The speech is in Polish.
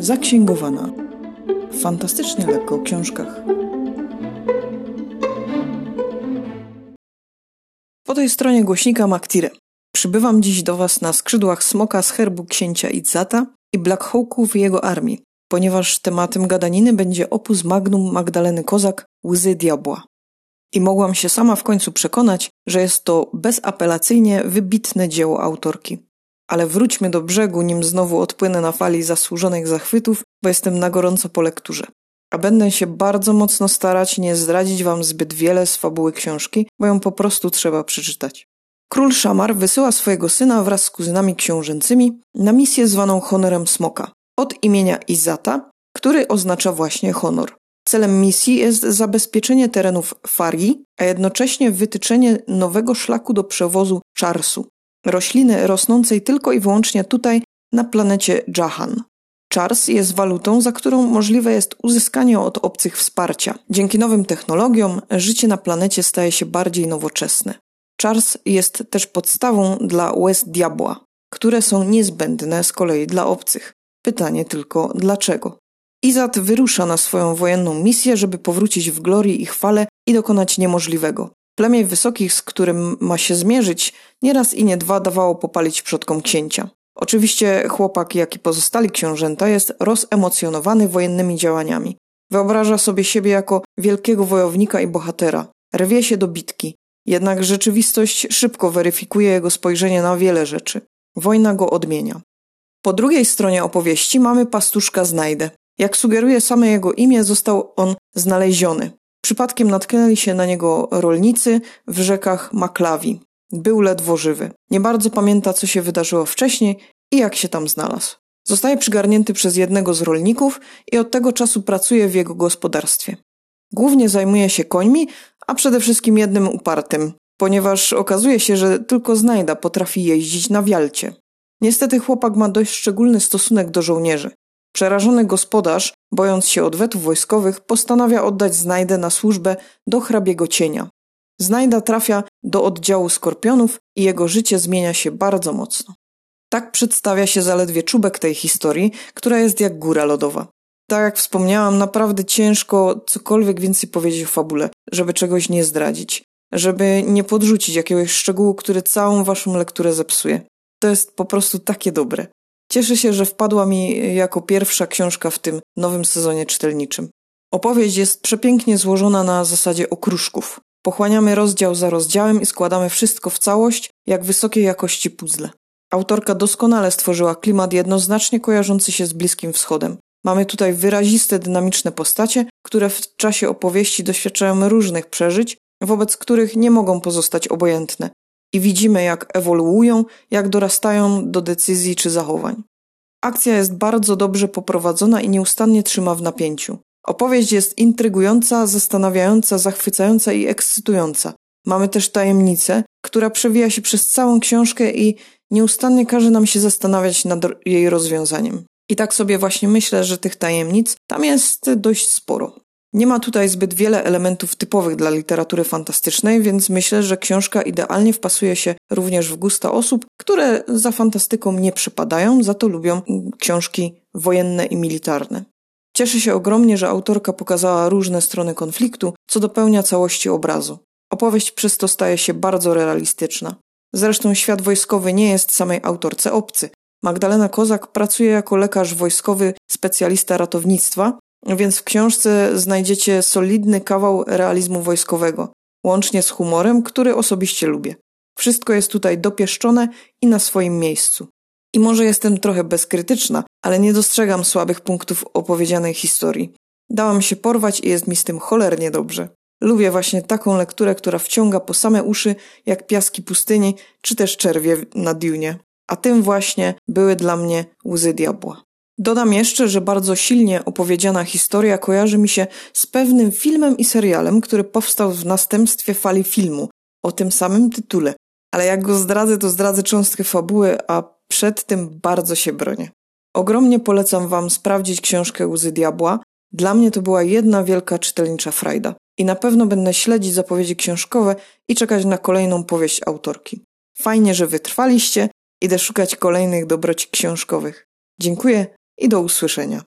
Zaksięgowana. Fantastycznie lekko o książkach. Po tej stronie głośnika Maktire. Przybywam dziś do Was na skrzydłach smoka z herbu księcia Izzata i Black Hawków jego armii, ponieważ tematem gadaniny będzie opus magnum Magdaleny Kozak Łzy Diabła. I mogłam się sama w końcu przekonać, że jest to bezapelacyjnie wybitne dzieło autorki. Ale wróćmy do brzegu, nim znowu odpłynę na fali zasłużonych zachwytów, bo jestem na gorąco po lekturze. A będę się bardzo mocno starać nie zdradzić wam zbyt wiele z fabuły książki, bo ją po prostu trzeba przeczytać. Król Szamar wysyła swojego syna wraz z kuzynami książęcymi na misję zwaną honorem smoka od imienia Izata, który oznacza właśnie honor. Celem misji jest zabezpieczenie terenów Farii, a jednocześnie wytyczenie nowego szlaku do przewozu czarsu, rośliny rosnącej tylko i wyłącznie tutaj na planecie Jahan. Czars jest walutą, za którą możliwe jest uzyskanie od obcych wsparcia. Dzięki nowym technologiom życie na planecie staje się bardziej nowoczesne. Czars jest też podstawą dla łez diabła, które są niezbędne z kolei dla obcych. Pytanie tylko dlaczego? Izat wyrusza na swoją wojenną misję, żeby powrócić w glorii i chwale i dokonać niemożliwego. Plemię wysokich, z którym ma się zmierzyć, nieraz i nie dwa dawało popalić przodkom księcia. Oczywiście chłopak, jak i pozostali książęta, jest rozemocjonowany wojennymi działaniami. Wyobraża sobie siebie jako wielkiego wojownika i bohatera. Rwie się do bitki. Jednak rzeczywistość szybko weryfikuje jego spojrzenie na wiele rzeczy. Wojna go odmienia. Po drugiej stronie opowieści mamy pastuszka Znajdę. Jak sugeruje same jego imię, został on znaleziony. Przypadkiem natknęli się na niego rolnicy w rzekach Maklawi. Był ledwo żywy. Nie bardzo pamięta, co się wydarzyło wcześniej i jak się tam znalazł. Zostaje przygarnięty przez jednego z rolników i od tego czasu pracuje w jego gospodarstwie. Głównie zajmuje się końmi, a przede wszystkim jednym upartym, ponieważ okazuje się, że tylko znajda potrafi jeździć na wialcie. Niestety chłopak ma dość szczególny stosunek do żołnierzy. Przerażony gospodarz, bojąc się odwetów wojskowych, postanawia oddać znajdę na służbę do hrabiego cienia. Znajda trafia do oddziału skorpionów i jego życie zmienia się bardzo mocno. Tak przedstawia się zaledwie czubek tej historii, która jest jak góra lodowa. Tak jak wspomniałam, naprawdę ciężko cokolwiek więcej powiedzieć o fabule, żeby czegoś nie zdradzić, żeby nie podrzucić jakiegoś szczegółu, który całą waszą lekturę zepsuje. To jest po prostu takie dobre. Cieszę się, że wpadła mi jako pierwsza książka w tym nowym sezonie czytelniczym. Opowieść jest przepięknie złożona na zasadzie okruszków. Pochłaniamy rozdział za rozdziałem i składamy wszystko w całość, jak wysokiej jakości puzzle. Autorka doskonale stworzyła klimat jednoznacznie kojarzący się z Bliskim Wschodem. Mamy tutaj wyraziste, dynamiczne postacie, które w czasie opowieści doświadczają różnych przeżyć, wobec których nie mogą pozostać obojętne. I widzimy, jak ewoluują, jak dorastają do decyzji czy zachowań. Akcja jest bardzo dobrze poprowadzona i nieustannie trzyma w napięciu. Opowieść jest intrygująca, zastanawiająca, zachwycająca i ekscytująca. Mamy też tajemnicę, która przewija się przez całą książkę i nieustannie każe nam się zastanawiać nad jej rozwiązaniem. I tak sobie właśnie myślę, że tych tajemnic tam jest dość sporo. Nie ma tutaj zbyt wiele elementów typowych dla literatury fantastycznej, więc myślę, że książka idealnie wpasuje się również w gusta osób, które za fantastyką nie przypadają, za to lubią książki wojenne i militarne. Cieszę się ogromnie, że autorka pokazała różne strony konfliktu, co dopełnia całości obrazu. Opowieść przez to staje się bardzo realistyczna. Zresztą świat wojskowy nie jest samej autorce obcy. Magdalena Kozak pracuje jako lekarz wojskowy, specjalista ratownictwa, więc w książce znajdziecie solidny kawał realizmu wojskowego, łącznie z humorem, który osobiście lubię. Wszystko jest tutaj dopieszczone i na swoim miejscu. I może jestem trochę bezkrytyczna, ale nie dostrzegam słabych punktów opowiedzianej historii. Dałam się porwać i jest mi z tym cholernie dobrze. Lubię właśnie taką lekturę, która wciąga po same uszy, jak piaski pustyni, czy też czerwie na Dune. A tym właśnie były dla mnie łzy diabła. Dodam jeszcze, że bardzo silnie opowiedziana historia kojarzy mi się z pewnym filmem i serialem, który powstał w następstwie fali filmu o tym samym tytule. Ale jak go zdradzę, to zdradzę cząstkę fabuły, a przed tym bardzo się bronię. Ogromnie polecam Wam sprawdzić książkę Łzy Diabła. Dla mnie to była jedna wielka czytelnicza frajda. I na pewno będę śledzić zapowiedzi książkowe i czekać na kolejną powieść autorki. Fajnie, że wytrwaliście. Idę szukać kolejnych dobroci książkowych. Dziękuję i do usłyszenia.